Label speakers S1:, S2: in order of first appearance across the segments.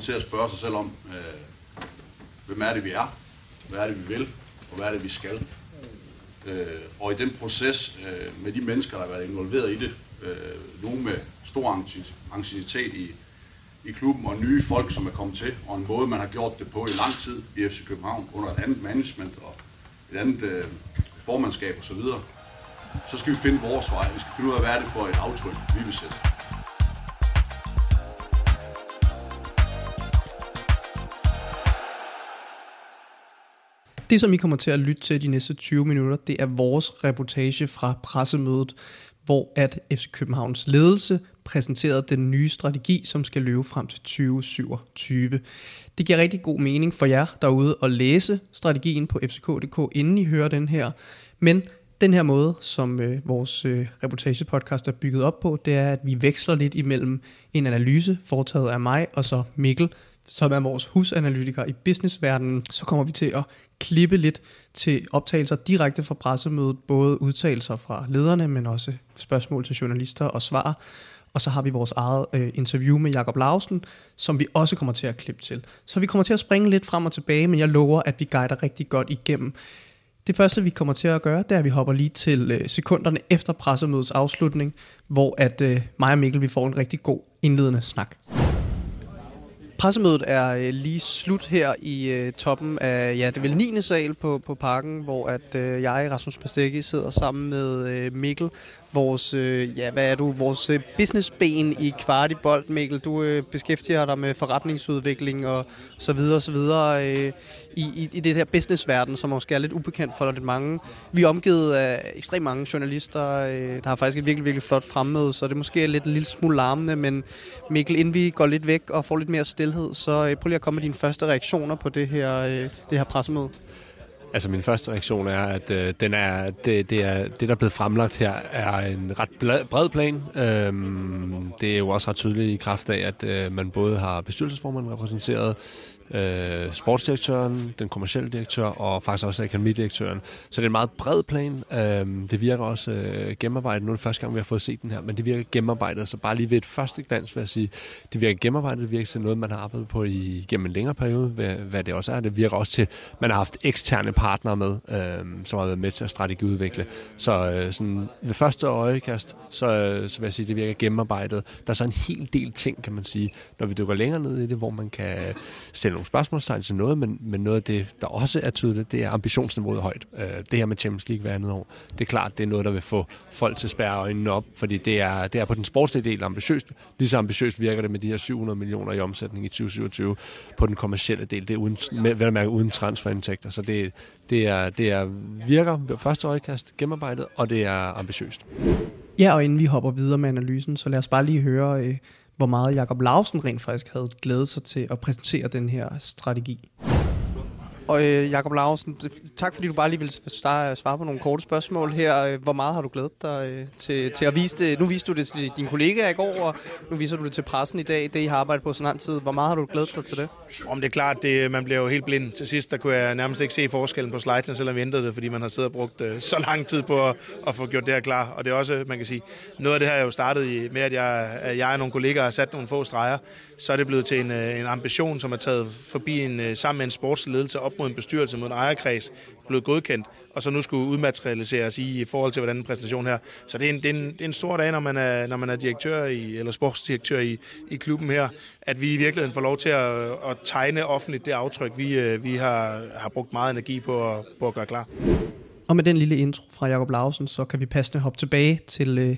S1: kommer til at spørge sig selv om, øh, hvem er det, vi er, hvad er det, vi vil, og hvad er det, vi skal. Øh, og i den proces øh, med de mennesker, der har været involveret i det, øh, nogle med stor anxietet i, i klubben, og nye folk, som er kommet til, og en måde, man har gjort det på i lang tid i FC København, under et andet management og et andet øh, formandskab osv., så, videre, så skal vi finde vores vej. Vi skal finde ud af, hvad er det for et aftryk, vi vil sætte.
S2: Det, som I kommer til at lytte til de næste 20 minutter, det er vores reportage fra pressemødet, hvor at FC Københavns ledelse præsenterede den nye strategi, som skal løbe frem til 2027. Det giver rigtig god mening for jer derude at læse strategien på fck.dk, inden I hører den her. Men den her måde, som øh, vores øh, reportagepodcast er bygget op på, det er, at vi veksler lidt imellem en analyse foretaget af mig og så Mikkel, som er vores husanalytiker i businessverdenen. Så kommer vi til at klippe lidt til optagelser direkte fra pressemødet, både udtalelser fra lederne, men også spørgsmål til journalister og svar. Og så har vi vores eget øh, interview med Jakob Lausen, som vi også kommer til at klippe til. Så vi kommer til at springe lidt frem og tilbage, men jeg lover, at vi guider rigtig godt igennem. Det første, vi kommer til at gøre, det er, at vi hopper lige til øh, sekunderne efter pressemødets afslutning, hvor at øh, mig og Mikkel vi får en rigtig god indledende snak. Pressemødet er øh, lige slut her i øh, toppen af, ja, det er vel 9. sal på, på parken, hvor at øh, jeg, Rasmus Pastegi, sidder sammen med øh, Mikkel, vores, øh, ja, hvad er du, vores øh, businessben i Kvartibold, Mikkel. Du øh, beskæftiger dig med forretningsudvikling og så videre og så videre øh, i, i, i det her businessverden, som måske er lidt ubekendt for lidt mange. Vi er omgivet af ekstremt mange journalister, øh, der har faktisk et virkelig, virkelig flot fremmøde, så det er måske lidt en lille smule larmende, men Mikkel, inden vi går lidt væk og får lidt mere stillhed, så øh, prøv lige at komme med dine første reaktioner på det her, øh, det her pressemøde.
S3: Altså min første reaktion er, at øh, den er, det, det, er, det, der er blevet fremlagt her, er en ret bred plan. Øhm, det er jo også ret tydeligt i kraft af, at øh, man både har bestyrelsesformanden repræsenteret, øh, sportsdirektøren, den kommercielle direktør og faktisk også akademidirektøren. Så det er en meget bred plan. Øh, det virker også øh, gennemarbejdet. Nu er det første gang, vi har fået set den her, men det virker gennemarbejdet. Så bare lige ved et første glans vil jeg sige, det virker gennemarbejdet. Det virker til noget, man har arbejdet på i, gennem en længere periode, hvad, hvad det også er. Det virker også til, man har haft eksterne partnere med, øh, som har været med til at strategiudvikle. Så øh, sådan, ved første øjekast, så, øh, så vil jeg sige, det virker gennemarbejdet. Der er så en hel del ting, kan man sige, når vi dykker længere ned i det, hvor man kan stille nogle spørgsmålstegn til noget, men, men noget af det, der også er tydeligt, det er ambitionsniveauet højt. Øh, det her med Champions League hver andet år, det er klart, det er noget, der vil få folk til at spærre øjnene op, fordi det er, det er på den sportslige del ambitiøst. Lige så ambitiøst virker det med de her 700 millioner i omsætning i 2027 på den kommercielle del. Det er uden, med, vel at mærke uden transferindtægter, så det, det, er, det er, virker ved første øjekast gennemarbejdet, og det er ambitiøst.
S2: Ja, og inden vi hopper videre med analysen, så lad os bare lige høre, øh, hvor meget Jakob Lausen rent faktisk havde glædet sig til at præsentere den her strategi. Og øh, Jakob Larsen, tak fordi du bare lige vil svare på nogle korte spørgsmål her. Øh, hvor meget har du glædet dig øh, til, til at vise det? Nu viste du det til din kollega i går, og nu viser du det til pressen i dag. Det I har arbejdet på så lang tid. Hvor meget har du glædet dig til det?
S4: Om det er klart, det, man bliver jo helt blind. Til sidst der kunne jeg nærmest ikke se forskellen på slidesen, selvom vi ændrede det, fordi man har siddet og brugt øh, så lang tid på at, at få gjort det her klar. Og det er også, man kan sige, noget af det her er jo startet i, med, at jeg, at jeg og nogle kollegaer har sat nogle få streger. Så er det blevet til en, øh, en ambition, som er taget forbi en, øh, sammen med en sportsledelse op mod en bestyrelse mod en ejerkreds blevet godkendt, og så nu skulle udmaterialiseres i, i forhold til, hvordan den præsentation her. Så det er en, det er en, det er en stor dag, når man er, når man er direktør i, eller sportsdirektør i, i klubben her, at vi i virkeligheden får lov til at, at tegne offentligt det aftryk, vi, øh, vi har, har brugt meget energi på at, på at gøre klar.
S2: Og med den lille intro fra Jakob Lausen, så kan vi passende hoppe tilbage til øh,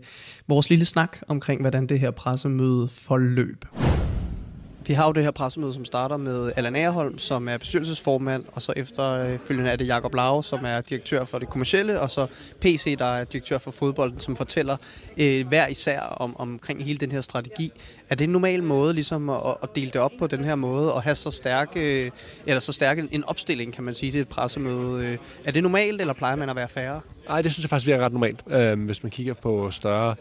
S2: vores lille snak omkring, hvordan det her pressemøde forløb. Vi har jo det her pressemøde, som starter med Allan Aarholm, som er bestyrelsesformand, og så efterfølgende øh, er det Jakob Lau, som er direktør for det kommercielle, og så PC, der er direktør for fodbolden, som fortæller øh, hver især om, omkring hele den her strategi. Er det en normal måde ligesom at, at dele det op på den her måde, og have så stærk, øh, eller så stærk en opstilling, kan man sige, til et pressemøde? Øh, er det normalt, eller plejer man at være færre?
S3: Nej, det synes jeg faktisk virker ret normalt, øh, hvis man kigger på større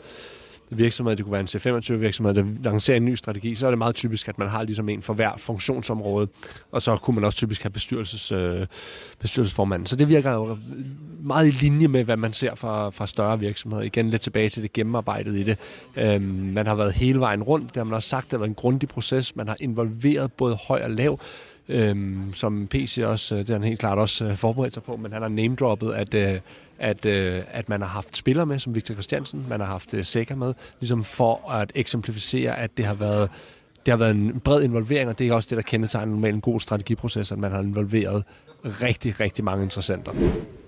S3: virksomhed, det kunne være en C25 virksomhed, der lancerer en ny strategi, så er det meget typisk, at man har ligesom en for hver funktionsområde, og så kunne man også typisk have bestyrelses, øh, bestyrelsesformanden. Så det virker jo meget i linje med, hvad man ser fra, fra større virksomheder. Igen lidt tilbage til det gennemarbejdet i det. Øhm, man har været hele vejen rundt, det har man også sagt, det har været en grundig proces, man har involveret både høj og lav, øhm, som PC også, øh, det har han helt klart også øh, forberedt sig på, men han har name-droppet, at, øh, at, øh, at man har haft spillere med, som Victor Christiansen, man har haft øh, Sækker med, ligesom for at eksemplificere, at det har været det har været en bred involvering, og det er også det, der kendetegner normalt en god strategiproces, at man har involveret rigtig, rigtig mange interessenter.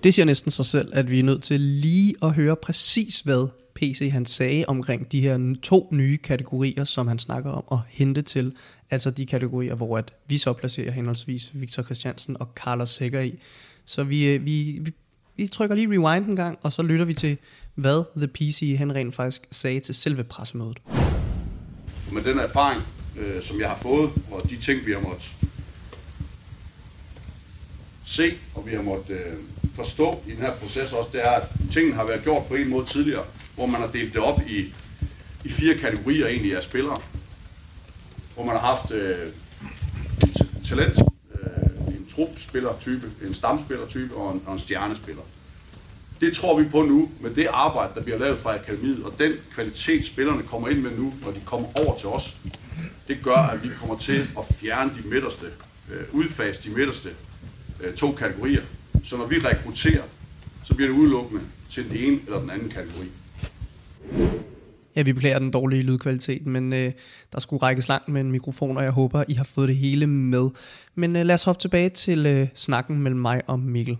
S2: Det siger næsten sig selv, at vi er nødt til lige at høre præcis, hvad PC han sagde omkring de her to nye kategorier, som han snakker om at hente til. Altså de kategorier, hvor at vi så placerer henholdsvis Victor Christiansen og Carlos Sækker i. Så vi, øh, vi, vi, vi trykker lige rewind en gang, og så lytter vi til, hvad The PC han rent faktisk sagde til selve pressemødet.
S1: Med den erfaring, øh, som jeg har fået, og de ting, vi har måttet se, og vi har måttet øh, forstå i den her proces også, det er, at tingene har været gjort på en måde tidligere, hvor man har delt det op i, i fire kategorier egentlig af spillere. Hvor man har haft øh, talent, trupspillertype, en stamspillertype og en, og en stjernespiller. Det tror vi på nu med det arbejde, der bliver lavet fra akademiet, og den kvalitet, spillerne kommer ind med nu, når de kommer over til os, det gør, at vi kommer til at fjerne de midterste, øh, udfase de midterste øh, to kategorier. Så når vi rekrutterer, så bliver det udelukkende til den ene eller den anden kategori.
S2: Ja, vi beklager den dårlige lydkvalitet, men øh, der skulle rækkes langt med en mikrofon, og jeg håber, I har fået det hele med. Men øh, lad os hoppe tilbage til øh, snakken mellem mig og Mikkel.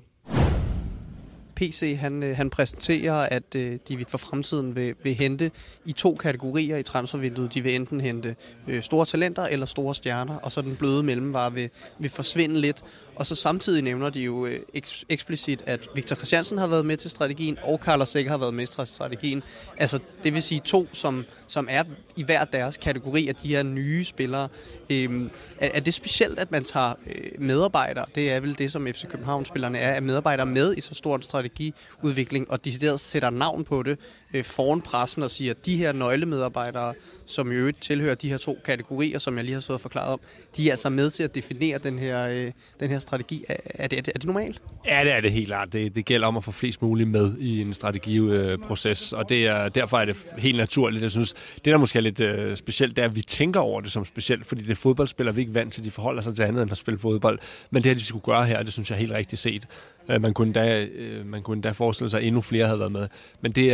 S2: PC han, øh, han præsenterer, at øh, de for fremtiden vil, vil hente i to kategorier i transfervinduet. De vil enten hente øh, store talenter eller store stjerner, og så den bløde mellemvare vil, vil forsvinde lidt. Og så samtidig nævner de jo øh, eks, eksplicit, at Victor Christiansen har været med til strategien, og Carlos Sækker har været med til strategien. Altså, det vil sige to, som, som er i hver deres kategori af de her nye spillere. Øhm, er, er det specielt, at man tager øh, medarbejdere, det er vel det, som FC København-spillerne er, at medarbejdere med i så stor en strategiudvikling, og decideret sætter navn på det øh, foran pressen og siger, at de her nøglemedarbejdere, som i øvrigt tilhører de her to kategorier, som jeg lige har så forklaret om, de er altså med til at definere den her, øh, den her strategi. Er, er, det, er, det, er det normalt?
S3: Ja, det er det helt klart. Det, det gælder om at få flest muligt med i en strategiproces, øh, og det er, derfor er det helt naturligt. Jeg synes, det der måske er lidt øh, specielt, det er, at vi tænker over det som specielt, fordi det er fodboldspillere, vi er ikke vant til, de forholder sig til andet end at spille fodbold. Men det her, de skulle gøre her, det synes jeg er helt rigtigt set. Øh, man kunne, endda, øh, man kunne endda forestille sig, at endnu flere havde været med. Men det,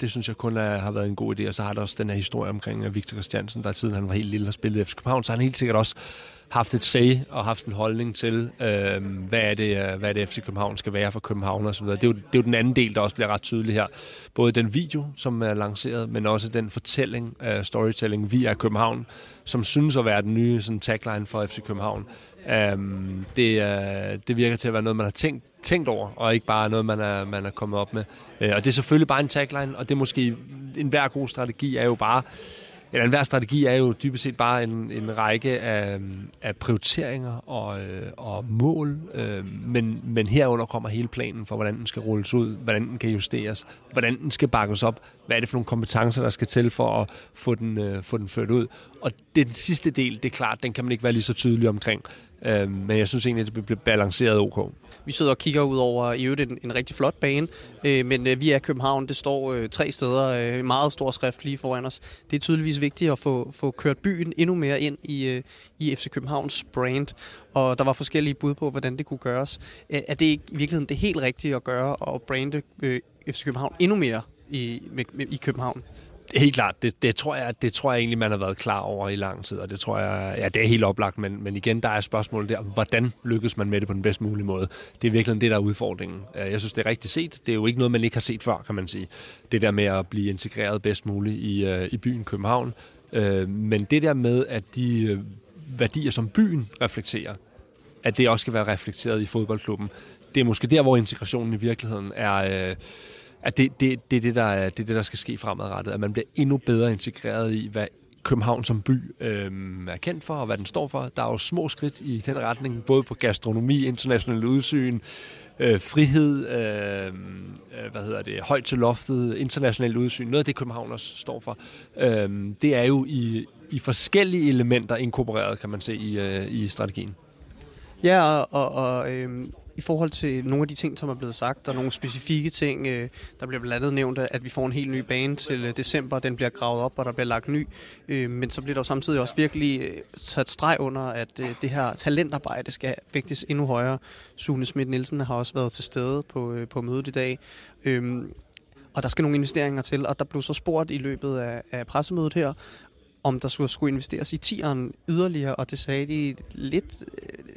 S3: det synes jeg kun er, har været en god idé. Og så har der også den her historie omkring Victor Christiansen, der siden han var helt lille og spillede i FC København, så har han helt sikkert også haft et say og haft en holdning til, øh, hvad, er det, øh, hvad er det FC København skal være for København og så videre. Det er, jo, det er jo den anden del, der også bliver ret tydelig her. Både den video, som er lanceret, men også den fortælling, uh, storytelling, vi er København, som synes at være den nye sådan, tagline for FC København. Um, det, uh, det virker til at være noget, man har tænkt tænkt over, og ikke bare noget, man er, man er kommet op med. Uh, og det er selvfølgelig bare en tagline, og det er måske, en hver god strategi er jo bare, eller enhver strategi er jo dybest set bare en, en række af, af prioriteringer og, øh, og mål, øh, men, men herunder kommer hele planen for, hvordan den skal rulles ud, hvordan den kan justeres, hvordan den skal bakkes op, hvad er det for nogle kompetencer, der skal til for at få den, øh, få den ført ud. Og det den sidste del, det er klart, den kan man ikke være lige så tydelig omkring, øh, men jeg synes egentlig, det bliver balanceret ok.
S2: Vi sidder og kigger ud over i øvrigt en, en rigtig flot bane, øh, men øh, vi er København. Det står øh, tre steder, øh, meget stor skrift lige foran os. Det er tydeligvis vigtigt at få, få kørt byen endnu mere ind i, øh, i FC Københavns brand, og der var forskellige bud på, hvordan det kunne gøres. Er det i virkeligheden det helt rigtige at gøre, og brande øh, FC København endnu mere i, med, med, i København?
S3: Helt klart. Det, det, tror jeg, det tror jeg egentlig, man har været klar over i lang tid, og det tror jeg, ja, det er helt oplagt, men, men igen, der er spørgsmålet der, hvordan lykkes man med det på den bedst mulige måde? Det er virkelig det, der er udfordringen. Øh, jeg synes, det er rigtigt set. Det er jo ikke noget, man ikke har set før, kan man sige. Det der med at blive integreret bedst muligt i, øh, i byen København. Øh, men det der med, at de værdier, som byen reflekterer, at det også skal være reflekteret i fodboldklubben, det er måske der, hvor integrationen i virkeligheden er at det, det, det, er det, der, er, det er det, der skal ske fremadrettet, at man bliver endnu bedre integreret i, hvad København som by øh, er kendt for, og hvad den står for. Der er jo små skridt i den retning, både på gastronomi, international udsyn, øh, frihed, øhm, øh, hvad hedder det, højt til loftet, international udsyn. Noget af det, København også står for, øh, det er jo i, i forskellige elementer inkorporeret, kan man se, i, øh, i strategien.
S2: Ja, og, og, og øh, i forhold til nogle af de ting, som er blevet sagt, og nogle specifikke ting, øh, der bliver blandt andet nævnt, at vi får en helt ny bane til øh, december, den bliver gravet op, og der bliver lagt ny, øh, men så bliver der jo samtidig også virkelig øh, sat streg under, at øh, det her talentarbejde skal vægtes endnu højere. Sune Schmidt Nielsen har også været til stede på, øh, på mødet i dag, øh, og der skal nogle investeringer til, og der blev så spurgt i løbet af, af pressemødet her, om der skulle, skulle investeres i tieren yderligere, og det sagde de lidt øh,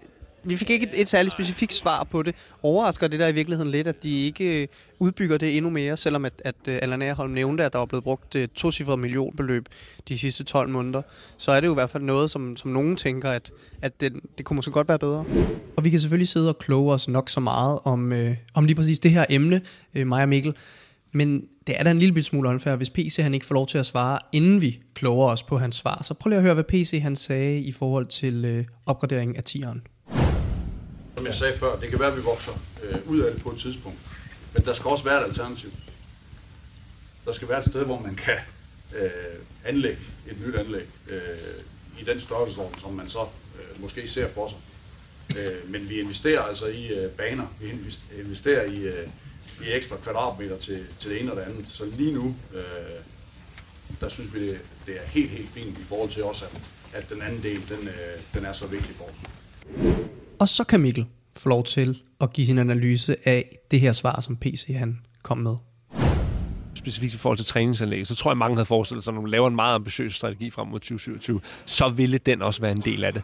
S2: vi fik ikke et, et særligt specifikt svar på det. Overrasker det der i virkeligheden lidt, at de ikke øh, udbygger det endnu mere, selvom at, at uh, Allan Aarholm nævnte, at der var blevet brugt et to millionbeløb de sidste 12 måneder, så er det jo i hvert fald noget, som, som nogen tænker, at, at det, det kunne måske godt være bedre. Og vi kan selvfølgelig sidde og kloge os nok så meget om, øh, om lige præcis det her emne, øh, mig og Mikkel, men det er da en lille smule unfair, hvis PC han ikke får lov til at svare, inden vi kloger os på hans svar. Så prøv lige at høre, hvad PC han sagde i forhold til øh, opgraderingen af tieren.
S1: Som jeg sagde før, det kan være, at vi vokser øh, ud af det på et tidspunkt. Men der skal også være et alternativ. Der skal være et sted, hvor man kan øh, anlægge et nyt anlæg øh, i den størrelsesorden, som man så øh, måske ser for sig. Øh, men vi investerer altså i øh, baner, vi investerer i, øh, i ekstra kvadratmeter til, til det ene og det andet. Så lige nu, øh, der synes vi, det, det er helt, helt fint i forhold til også, at, at den anden del, den, øh, den er så vigtig for os.
S2: Og så kan Mikkel få lov til at give sin analyse af det her svar, som PC han kom med.
S3: Specifikt i forhold til træningsanlæg, så tror jeg, mange havde forestillet sig, at når man laver en meget ambitiøs strategi frem mod 2027, så ville den også være en del af det.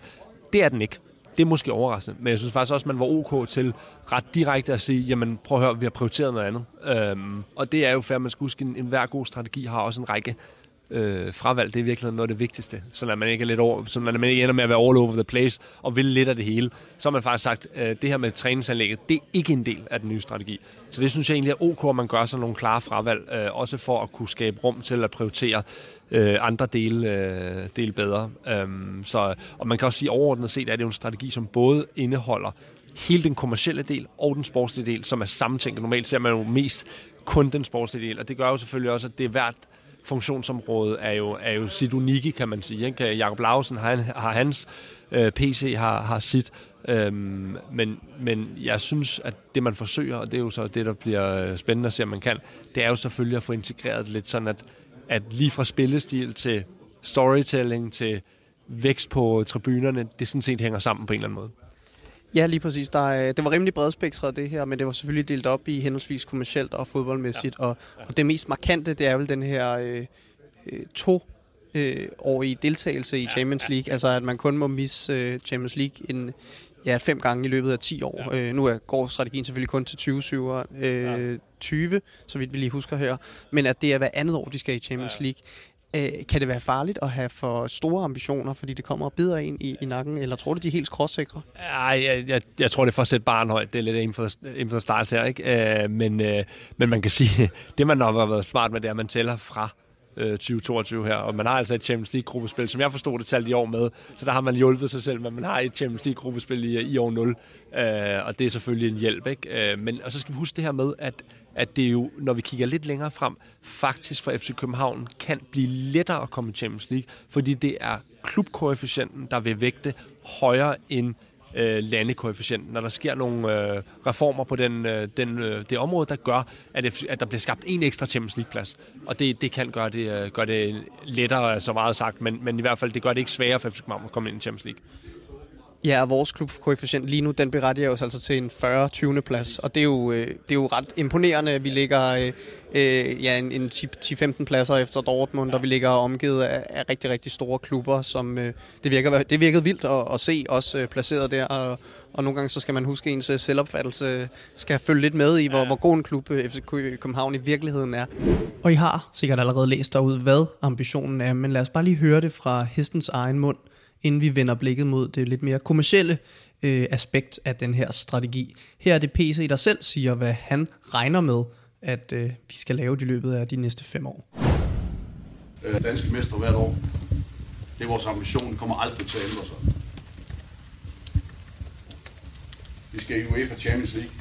S3: Det er den ikke. Det er måske overraskende, men jeg synes faktisk også, at man var ok til ret direkte at sige, jamen prøv at høre, vi har prioriteret noget andet. Øhm, og det er jo fair, man skal huske, at en hver god strategi har også en række øh, fravalg, det er virkelig noget af det vigtigste. Så at man ikke er lidt over, så man ikke ender med at være all over the place og vil lidt af det hele. Så har man faktisk sagt, øh, det her med træningsanlægget, det er ikke en del af den nye strategi. Så det synes jeg egentlig er ok, at man gør sådan nogle klare fravalg, øh, også for at kunne skabe rum til at prioritere øh, andre dele, øh, dele bedre. Øhm, så, og man kan også sige overordnet set, at det er en strategi, som både indeholder hele den kommercielle del og den sportslige del, som er sammentænkt. Normalt ser man jo mest kun den sportslige del, og det gør jo selvfølgelig også, at det er værd funktionsområde er jo, er jo sit unikke, kan man sige. Ikke? Jakob Lausen har, har hans, øh, PC har, har sit, øhm, men, men jeg synes, at det man forsøger, og det er jo så det, der bliver øh, spændende at se, om man kan, det er jo selvfølgelig at få integreret lidt sådan, at, at lige fra spillestil til storytelling til vækst på tribunerne, det sådan set hænger sammen på en eller anden måde.
S2: Ja, lige præcis. Der er, det var rimelig bredspektret det her, men det var selvfølgelig delt op i henholdsvis kommercielt og fodboldmæssigt. Ja. Og, og det mest markante, det er vel den her øh, øh to øh, årige deltagelse i Champions League. Altså at man kun må misse øh, Champions League en, ja, fem gange i løbet af 10 år. Ja. Øh, nu er, går strategien selvfølgelig kun til 20, øh, 20, så vidt vi lige husker her. Men at det er hver andet år, de skal i Champions League. Øh, kan det være farligt at have for store ambitioner, fordi det kommer og bider ind i, i nakken, eller tror du, de er helt skråsikre?
S3: Nej, jeg, jeg, jeg tror, det er for at sætte barn højt. Det er lidt inden for, inden for start her, ikke? Øh, men, øh, men man kan sige, det man nok har været smart med, det er, at man tæller fra øh, 2022 her, og man har altså et Champions League-gruppespil, som jeg forstod det talt i år med, så der har man hjulpet sig selv, men man har et Champions League-gruppespil i, i år 0, øh, og det er selvfølgelig en hjælp, ikke? Øh, men, og så skal vi huske det her med, at at det jo, når vi kigger lidt længere frem, faktisk for FC København kan blive lettere at komme i Champions League, fordi det er klubkoefficienten, der vil vægte højere end øh, landekoefficienten, når der sker nogle øh, reformer på den, øh, den, øh, det område, der gør, at, at der bliver skabt en ekstra Champions League-plads. Og det, det kan gøre det, øh, gøre det lettere, så meget sagt, men, men i hvert fald, det gør det ikke sværere for FC København at komme ind i Champions League.
S2: Ja, og vores klubkoefficient lige nu, den berettiger os altså til en 40-20. plads, og det er, jo, øh, det er jo ret imponerende, at vi ligger øh, øh ja, en, en 10-15 pladser efter Dortmund, og vi ligger omgivet af, af rigtig, rigtig store klubber, som øh, det, virker, det virkede vildt at, at se os øh, placeret der, og, og nogle gange så skal man huske, ens øh, selvopfattelse skal følge lidt med i, hvor, hvor god en klub FC København i virkeligheden er. Og I har sikkert allerede læst derud, hvad ambitionen er, men lad os bare lige høre det fra hestens egen mund inden vi vender blikket mod det lidt mere kommercielle øh, aspekt af den her strategi. Her er det PC, der selv siger, hvad han regner med, at øh, vi skal lave i løbet af de næste fem år.
S1: Øh, danske mester hvert år. Det er vores ambition. Det kommer aldrig til at ændre sig. Vi skal i UEFA Champions League.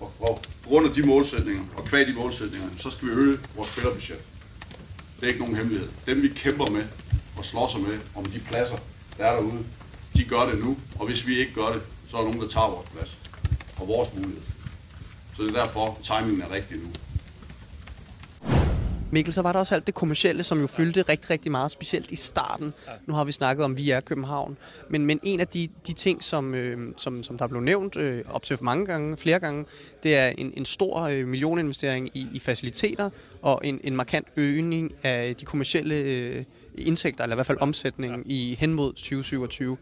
S1: Og, og grund af de målsætninger, og kvad de målsætninger, så skal vi øge vores spillerbudget. Det er ikke nogen hemmelighed. Dem vi kæmper med og slås med om de pladser, der er derude, de gør det nu. Og hvis vi ikke gør det, så er der nogen, der tager vores plads og vores mulighed. Så det er derfor, timingen er rigtig nu.
S2: Mikkel, så var der også alt det kommercielle, som jo fyldte rigtig, rigtig meget, specielt i starten. Nu har vi snakket om, vi er København. Men, men en af de, de ting, som, øh, som, som der blev nævnt øh, op til mange gange, flere gange, det er en, en stor øh, millioninvestering i, i faciliteter og en, en markant øgning af de kommercielle øh, indtægter, eller i hvert fald omsætningen i hen mod 2027.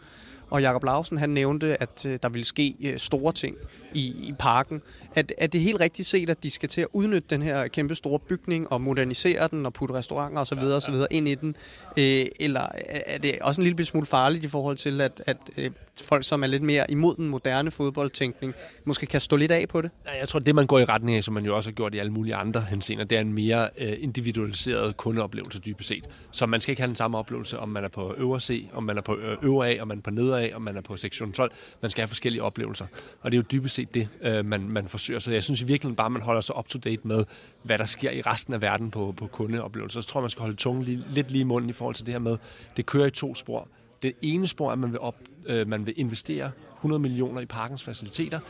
S2: Og Jakob Lausen han nævnte, at øh, der vil ske øh, store ting i, i parken. Er, er det helt rigtigt set, at de skal til at udnytte den her kæmpe store bygning og modernisere den og putte restauranter osv. Ja, ja. ind i den? Øh, eller er det også en lille smule farligt i forhold til, at, at øh, folk, som er lidt mere imod den moderne fodboldtænkning, måske kan stå lidt af på det?
S3: Ja, jeg tror, det man går i retning af, som man jo også har gjort i alle mulige andre henseender, det er en mere øh, individualiseret kundeoplevelse dybest set. Så man skal ikke have den samme oplevelse, om man er på øvre C, om man er på øvre A, om man er på nedre af, om man er på sektion 12. Man skal have forskellige oplevelser. Og det er jo dybest set det, øh, man, man forsøger. Så jeg synes i virkeligheden bare, man holder sig up to date med, hvad der sker i resten af verden på, på kundeoplevelser. Så tror jeg, man skal holde tungen lige, lidt lige i munden i forhold til det her med, det kører i to spor. Det ene spor er, at man vil, op, øh, man vil investere 100 millioner i parkens faciliteter,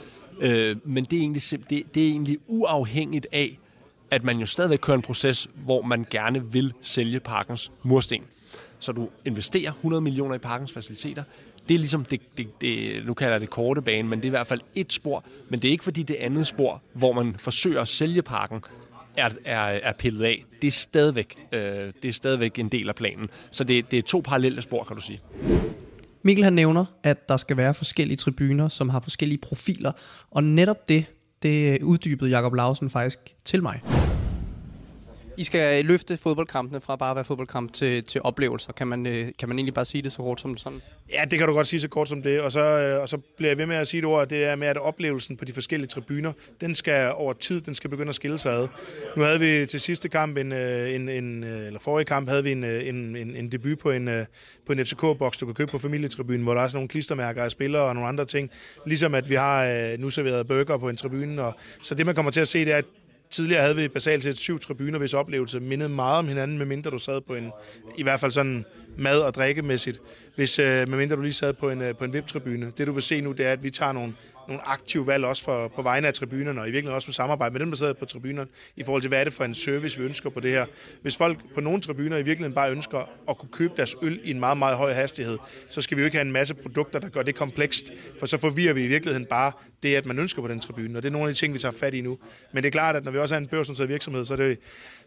S3: øh, men det er, egentlig, det, det er egentlig uafhængigt af, at man jo stadigvæk kører en proces, hvor man gerne vil sælge parkens mursten. Så du investerer 100 millioner i parkens faciliteter, det er ligesom, det, det, det, nu kalder jeg det korte bane, men det er i hvert fald et spor. Men det er ikke fordi det andet spor, hvor man forsøger at sælge parken, er, er, er pillet af. Det er, stadigvæk, øh, det er stadigvæk en del af planen. Så det, det er to parallelle spor, kan du sige.
S2: Mikkel han nævner, at der skal være forskellige tribuner, som har forskellige profiler. Og netop det, det uddybede Jakob Lausen faktisk til mig. I skal løfte fodboldkampene fra bare at være fodboldkamp til, til oplevelser. Kan man, øh, kan man egentlig bare sige det så kort som sådan?
S4: Ja, det kan du godt sige så kort som det. Og så, øh, og så bliver jeg ved med at sige et ord, det er med, at oplevelsen på de forskellige tribuner, den skal over tid, den skal begynde at skille sig ad. Nu havde vi til sidste kamp, en, øh, en, en, eller forrige kamp, havde vi en, en, en, en debut på en, på en FCK-boks, du kan købe på familietribunen, hvor der er sådan nogle klistermærker af spillere og nogle andre ting. Ligesom at vi har nu serveret burger på en tribune. Og, så det, man kommer til at se, det er, at Tidligere havde vi basalt set syv tribuner, hvis oplevelse mindede meget om hinanden, medmindre du sad på en, i hvert fald sådan mad- og drikkemæssigt, hvis, øh, medmindre du lige sad på en, øh, på en VIP-tribune. Det du vil se nu, det er, at vi tager nogle, nogle aktive valg også for, på vegne af tribunerne, og i virkeligheden også på samarbejde med dem, der sidder på tribunerne, i forhold til, hvad er det for en service, vi ønsker på det her. Hvis folk på nogle tribuner i virkeligheden bare ønsker at kunne købe deres øl i en meget, meget høj hastighed, så skal vi jo ikke have en masse produkter, der gør det komplekst, for så forvirrer vi i virkeligheden bare det, at man ønsker på den tribune, og det er nogle af de ting, vi tager fat i nu. Men det er klart, at når vi også er en børsnoteret virksomhed, så, det,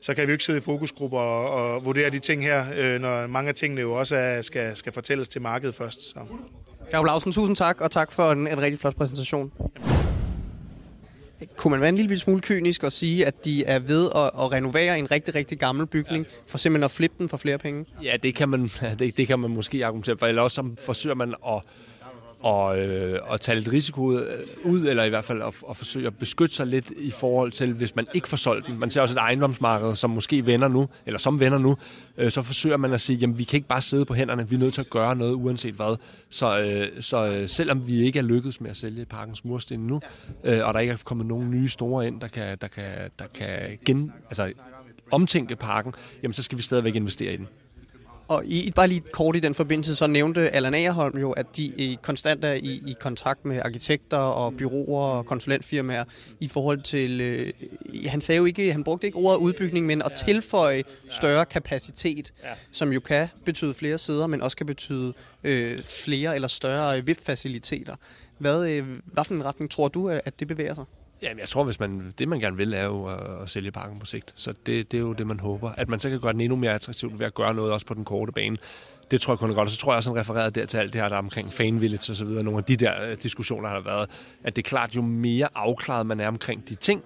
S4: så kan vi jo ikke sidde i fokusgrupper og, og vurdere de ting her, øh, når mange af tingene jo også er, skal, skal fortælles til markedet først. Så.
S2: Jakob Lausen, tusind tak, og tak for en, en rigtig flot præsentation. Kunne man være en lille smule kynisk og sige, at de er ved at, at renovere en rigtig, rigtig gammel bygning, for simpelthen at flippe den for flere penge?
S3: Ja, det kan man, det, det kan man måske argumentere for. Eller også så forsøger man at og, øh, og tage lidt risiko ud, eller i hvert fald at, at forsøge at beskytte sig lidt i forhold til, hvis man ikke får solgt den. Man ser også et ejendomsmarked, som måske vender nu, eller som vender nu, øh, så forsøger man at sige, jamen vi kan ikke bare sidde på hænderne, vi er nødt til at gøre noget uanset hvad. Så, øh, så øh, selvom vi ikke er lykkedes med at sælge parkens mursten nu, øh, og der ikke er kommet nogen nye store ind, der kan, der kan, der kan gen, altså, omtænke parken, jamen så skal vi stadigvæk investere i den.
S2: Og i, bare lige kort i den forbindelse, så nævnte Allan Agerholm jo, at de konstant er i, i kontakt med arkitekter og byråer og konsulentfirmaer i forhold til, øh, han sagde jo ikke, han brugte ikke ordet udbygning, men at tilføje større kapacitet, som jo kan betyde flere sæder, men også kan betyde øh, flere eller større VIP-faciliteter. Hvad, øh, hvad for en retning tror du, at det bevæger sig?
S3: Jamen, jeg tror, hvis man, det man gerne vil, er jo at, at sælge parken på sigt. Så det, det er jo det, man håber. At man så kan gøre den endnu mere attraktiv ved at gøre noget også på den korte bane. Det tror jeg kun er godt. Og så tror jeg også, han refererede der til alt det her, der er omkring fan village og så videre. Nogle af de der øh, diskussioner, der har været. At det er klart, jo mere afklaret man er omkring de ting,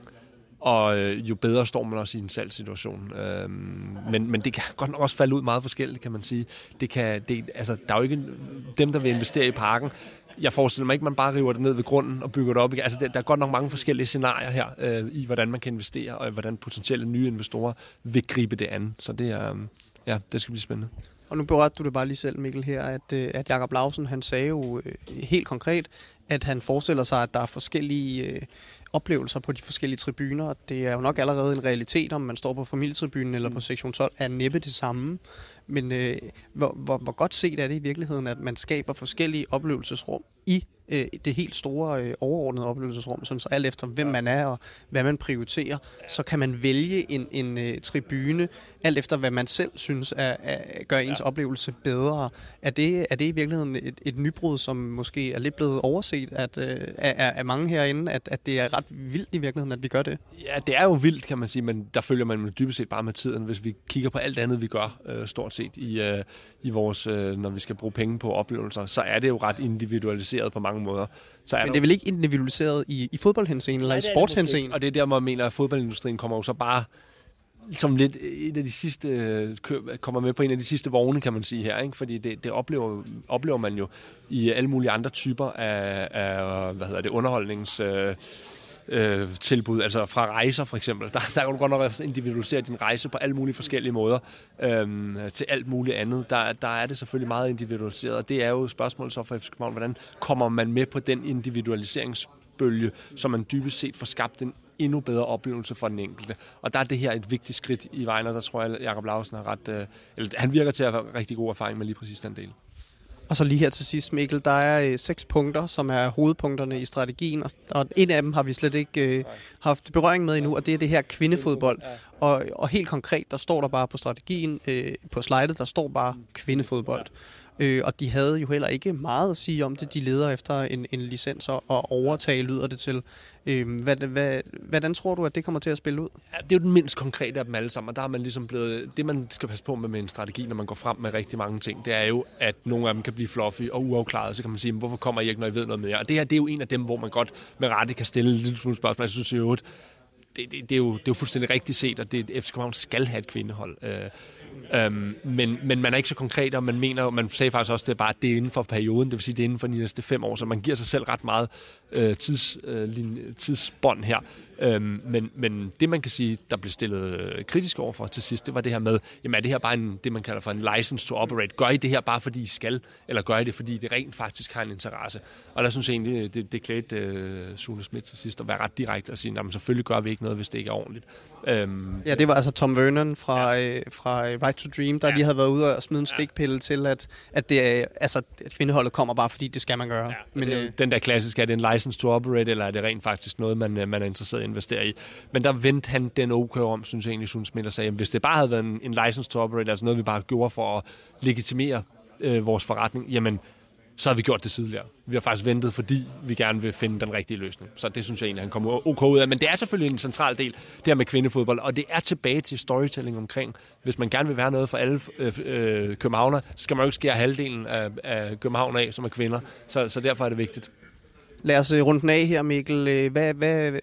S3: og øh, jo bedre står man også i en salgssituation. Øhm, men, men det kan godt nok også falde ud meget forskelligt, kan man sige. Det kan, det, altså, der er jo ikke dem, der vil investere i parken, jeg forestiller mig ikke, at man bare river det ned ved grunden og bygger det op igen. Altså, der, der er godt nok mange forskellige scenarier her øh, i, hvordan man kan investere, og hvordan potentielle nye investorer vil gribe det an. Så det er, øh, ja, det skal blive spændende.
S2: Og nu berørte du det bare lige selv, Mikkel, her, at, øh, at Jakob Lausen, han sagde jo øh, helt konkret, at han forestiller sig, at der er forskellige øh, oplevelser på de forskellige tribuner. Det er jo nok allerede en realitet, om man står på familietribunen eller på sektion 12, er næppe det samme. Men øh, hvor, hvor, hvor godt set er det i virkeligheden, at man skaber forskellige oplevelsesrum i øh, det helt store øh, overordnede oplevelsesrum, sådan så alt efter hvem man er og hvad man prioriterer, så kan man vælge en, en øh, tribune, alt efter hvad man selv synes er, er, gør ens ja. oplevelse bedre. Er det, er det i virkeligheden et, et nybrud, som måske er lidt blevet overset at, øh, af, af mange herinde, at, at det er ret vildt i virkeligheden, at vi gør det?
S3: Ja, det er jo vildt, kan man sige, men der følger man dybest set bare med tiden, hvis vi kigger på alt andet, vi gør øh, stort set i, øh, i vores, øh, når vi skal bruge penge på oplevelser, så er det jo ret individualiseret på mange måder. Så
S2: er Men det er vel ikke individualiseret i, i fodboldhensene eller i sportshensene?
S3: Og det er der, hvor jeg mener, at fodboldindustrien kommer jo så bare som lidt en af de sidste, kommer med på en af de sidste vogne, kan man sige her, ikke? fordi det, det oplever, oplever man jo i alle mulige andre typer af, af hvad hedder det, underholdnings... Øh, øh, tilbud, altså fra rejser for eksempel. Der, der kan du godt nok individualisere din rejse på alle mulige forskellige måder øh, til alt muligt andet. Der, der er det selvfølgelig meget individualiseret, og det er jo spørgsmålet så for FC København, hvordan kommer man med på den individualiseringsbølge, så man dybest set får skabt en endnu bedre oplevelse for den enkelte. Og der er det her et vigtigt skridt i vejen, og der tror jeg, at Jacob Lausen har ret, øh, eller han virker til at have rigtig god erfaring med lige præcis den del.
S2: Og så lige her til sidst, Mikkel, der er øh, seks punkter, som er hovedpunkterne i strategien, og, og en af dem har vi slet ikke øh, haft berøring med endnu, og det er det her kvindefodbold. Og, og helt konkret, der står der bare på strategien, øh, på slidet, der står bare kvindefodbold. Øh, og de havde jo heller ikke meget at sige om det. De leder efter en, en licens og overtage, lyder det til. Øh, hvad, hvad, hvordan tror du, at det kommer til at spille ud?
S3: Ja, det er jo den mindst konkrete af dem alle sammen, og der har man ligesom blevet... Det, man skal passe på med, med en strategi, når man går frem med rigtig mange ting, det er jo, at nogle af dem kan blive fluffy og uafklaret. Så kan man sige, hvorfor kommer I ikke, når I ved noget mere? Og det her, det er jo en af dem, hvor man godt med rette kan stille en lille smule spørgsmål. Jeg synes jo, det, det, det, er jo, det er jo fuldstændig rigtigt set, at det, FC København skal have et kvindehold. Øh, Øhm, men, men man er ikke så konkret, og man mener, man sagde faktisk også, at det er bare det er inden for perioden, det vil sige, det er inden for de næste fem år, så man giver sig selv ret meget øh, tids, øh, tidsbånd her. Øhm, men, men det, man kan sige, der blev stillet øh, kritisk over for til sidst, det var det her med, jamen er det her bare en, det, man kalder for en license to operate? Gør I det her bare, fordi I skal, eller gør I det, fordi det rent faktisk har en interesse? Og der synes jeg egentlig, det, det klædte øh, Sune Schmidt til sidst at være ret direkte og sige, jamen selvfølgelig gør vi ikke noget, hvis det ikke er ordentligt.
S2: Øhm, ja, det var altså Tom Vernon fra, ja. øh, fra Right to Dream, der ja. lige havde været ude og smide en stikpille til, at, at, det, er, altså, at kvindeholdet kommer bare, fordi det skal man gøre. Ja,
S3: Men, det, øh, den der klassiske, er det en license to operate, eller er det rent faktisk noget, man, man er interesseret i at investere i? Men der vendte han den okay om, synes jeg egentlig, Sune Smith, og sagde, at hvis det bare havde været en, en license to operate, altså noget, vi bare gjorde for at legitimere øh, vores forretning, jamen, så har vi gjort det tidligere. Vi har faktisk ventet, fordi vi gerne vil finde den rigtige løsning. Så det synes jeg egentlig, han kommer ok ud af. Men det er selvfølgelig en central del, det her med kvindefodbold. Og det er tilbage til storytelling omkring, hvis man gerne vil være noget for alle øh, øh, københavner, skal man jo ikke skære halvdelen af, af København af, som er kvinder. Så, så derfor er det vigtigt.
S2: Lad os øh, runde den af her, Mikkel. Øh, hvad, hvad,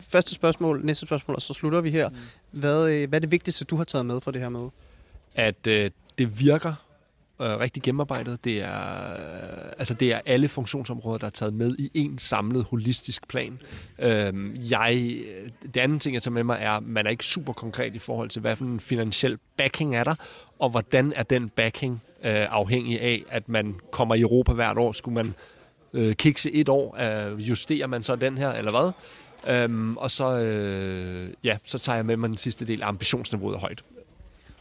S2: første spørgsmål, næste spørgsmål, og så slutter vi her. Mm. Hvad, øh, hvad er det vigtigste, du har taget med fra det her møde?
S3: At øh, det virker øh, rigtig gennemarbejdet. Det er, øh, altså det er alle funktionsområder, der er taget med i en samlet holistisk plan. Øhm, øh, jeg, det andet ting, jeg tager med mig, er, at man er ikke super konkret i forhold til, hvad for en finansiel backing er der, og hvordan er den backing øh, afhængig af, at man kommer i Europa hvert år. Skulle man øh, kikse et år, øh, justerer man så den her, eller hvad? Øhm, og så, øh, ja, så tager jeg med mig den sidste del, ambitionsniveauet er højt.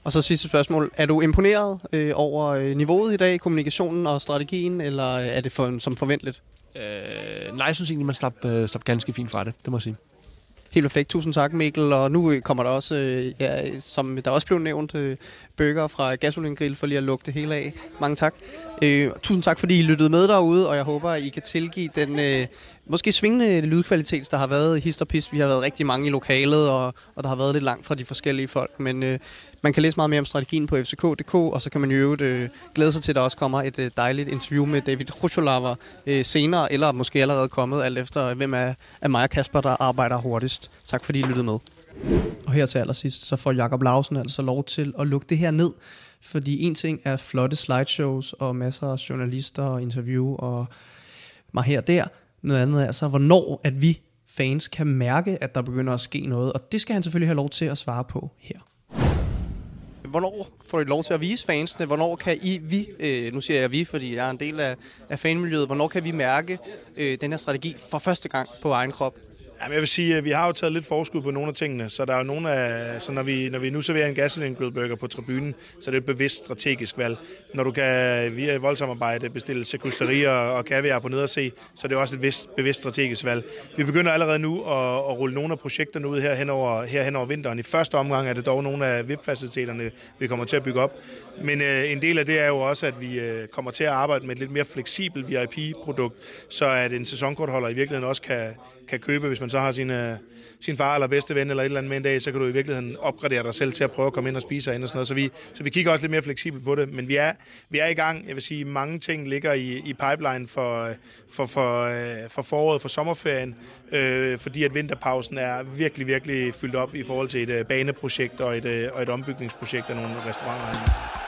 S2: Og så sidste spørgsmål. Er du imponeret øh, over øh, niveauet i dag, kommunikationen og strategien, eller er det for, som forventeligt?
S3: Øh, nej, jeg synes egentlig, man slap, øh, slap ganske fint fra det, det må jeg sige.
S2: Helt perfekt. Tusind tak, Mikkel. Og nu kommer der også, øh, ja, som der også blev nævnt, øh, bøger fra Gasolin Grill for lige at lukke det hele af. Mange tak. Øh, tusind tak, fordi I lyttede med derude, og jeg håber, I kan tilgive den øh, måske svingende lydkvalitet, der har været hist og Histerpist. Vi har været rigtig mange i lokalet, og, og der har været lidt langt fra de forskellige folk. Men øh, man kan læse meget mere om strategien på fck.dk, og så kan man jo øvrigt øh, glæde sig til, at der også kommer et øh, dejligt interview med David Rucholava øh, senere, eller måske allerede kommet, alt efter øh, hvem er, er mig og Kasper, der arbejder hurtigst. Tak fordi I lyttede med. Og her til allersidst, så får Jakob Lausen altså lov til at lukke det her ned, fordi en ting er flotte slideshows og masser af journalister og interview og mig her der. Noget andet er altså, hvornår at vi fans kan mærke, at der begynder at ske noget, og det skal han selvfølgelig have lov til at svare på her hvornår får I lov til at vise fansene? Hvornår kan I, vi, øh, nu siger jeg vi, fordi jeg er en del af, af fanmiljøet, hvornår kan vi mærke øh, den her strategi for første gang på egen krop?
S4: Jamen, jeg vil sige, at vi har jo taget lidt forskud på nogle af tingene, så der er jo nogle af, så når vi, når vi nu serverer en gasoline grillburger på tribunen, så er det et bevidst strategisk valg. Når du kan via voldsamarbejde bestille sekusterier og, kaviar på se, så er det også et vist, bevidst strategisk valg. Vi begynder allerede nu at, at rulle nogle af projekterne ud her hen, over, her hen over vinteren. I første omgang er det dog nogle af VIP-faciliteterne, vi kommer til at bygge op. Men øh, en del af det er jo også, at vi øh, kommer til at arbejde med et lidt mere fleksibelt VIP-produkt, så at en sæsonkortholder i virkeligheden også kan, kan købe, hvis man så har sin, øh, sin far eller bedste ven eller et eller andet med en dag, så kan du i virkeligheden opgradere dig selv til at prøve at komme ind og spise ind og sådan noget. Så vi, så vi kigger også lidt mere fleksibelt på det, men vi er, vi er i gang. Jeg vil sige, mange ting ligger i, i pipeline for, for, for, øh, for foråret, for sommerferien, øh, fordi at vinterpausen er virkelig, virkelig fyldt op i forhold til et øh, baneprojekt og et, øh, og et ombygningsprojekt af nogle restauranter.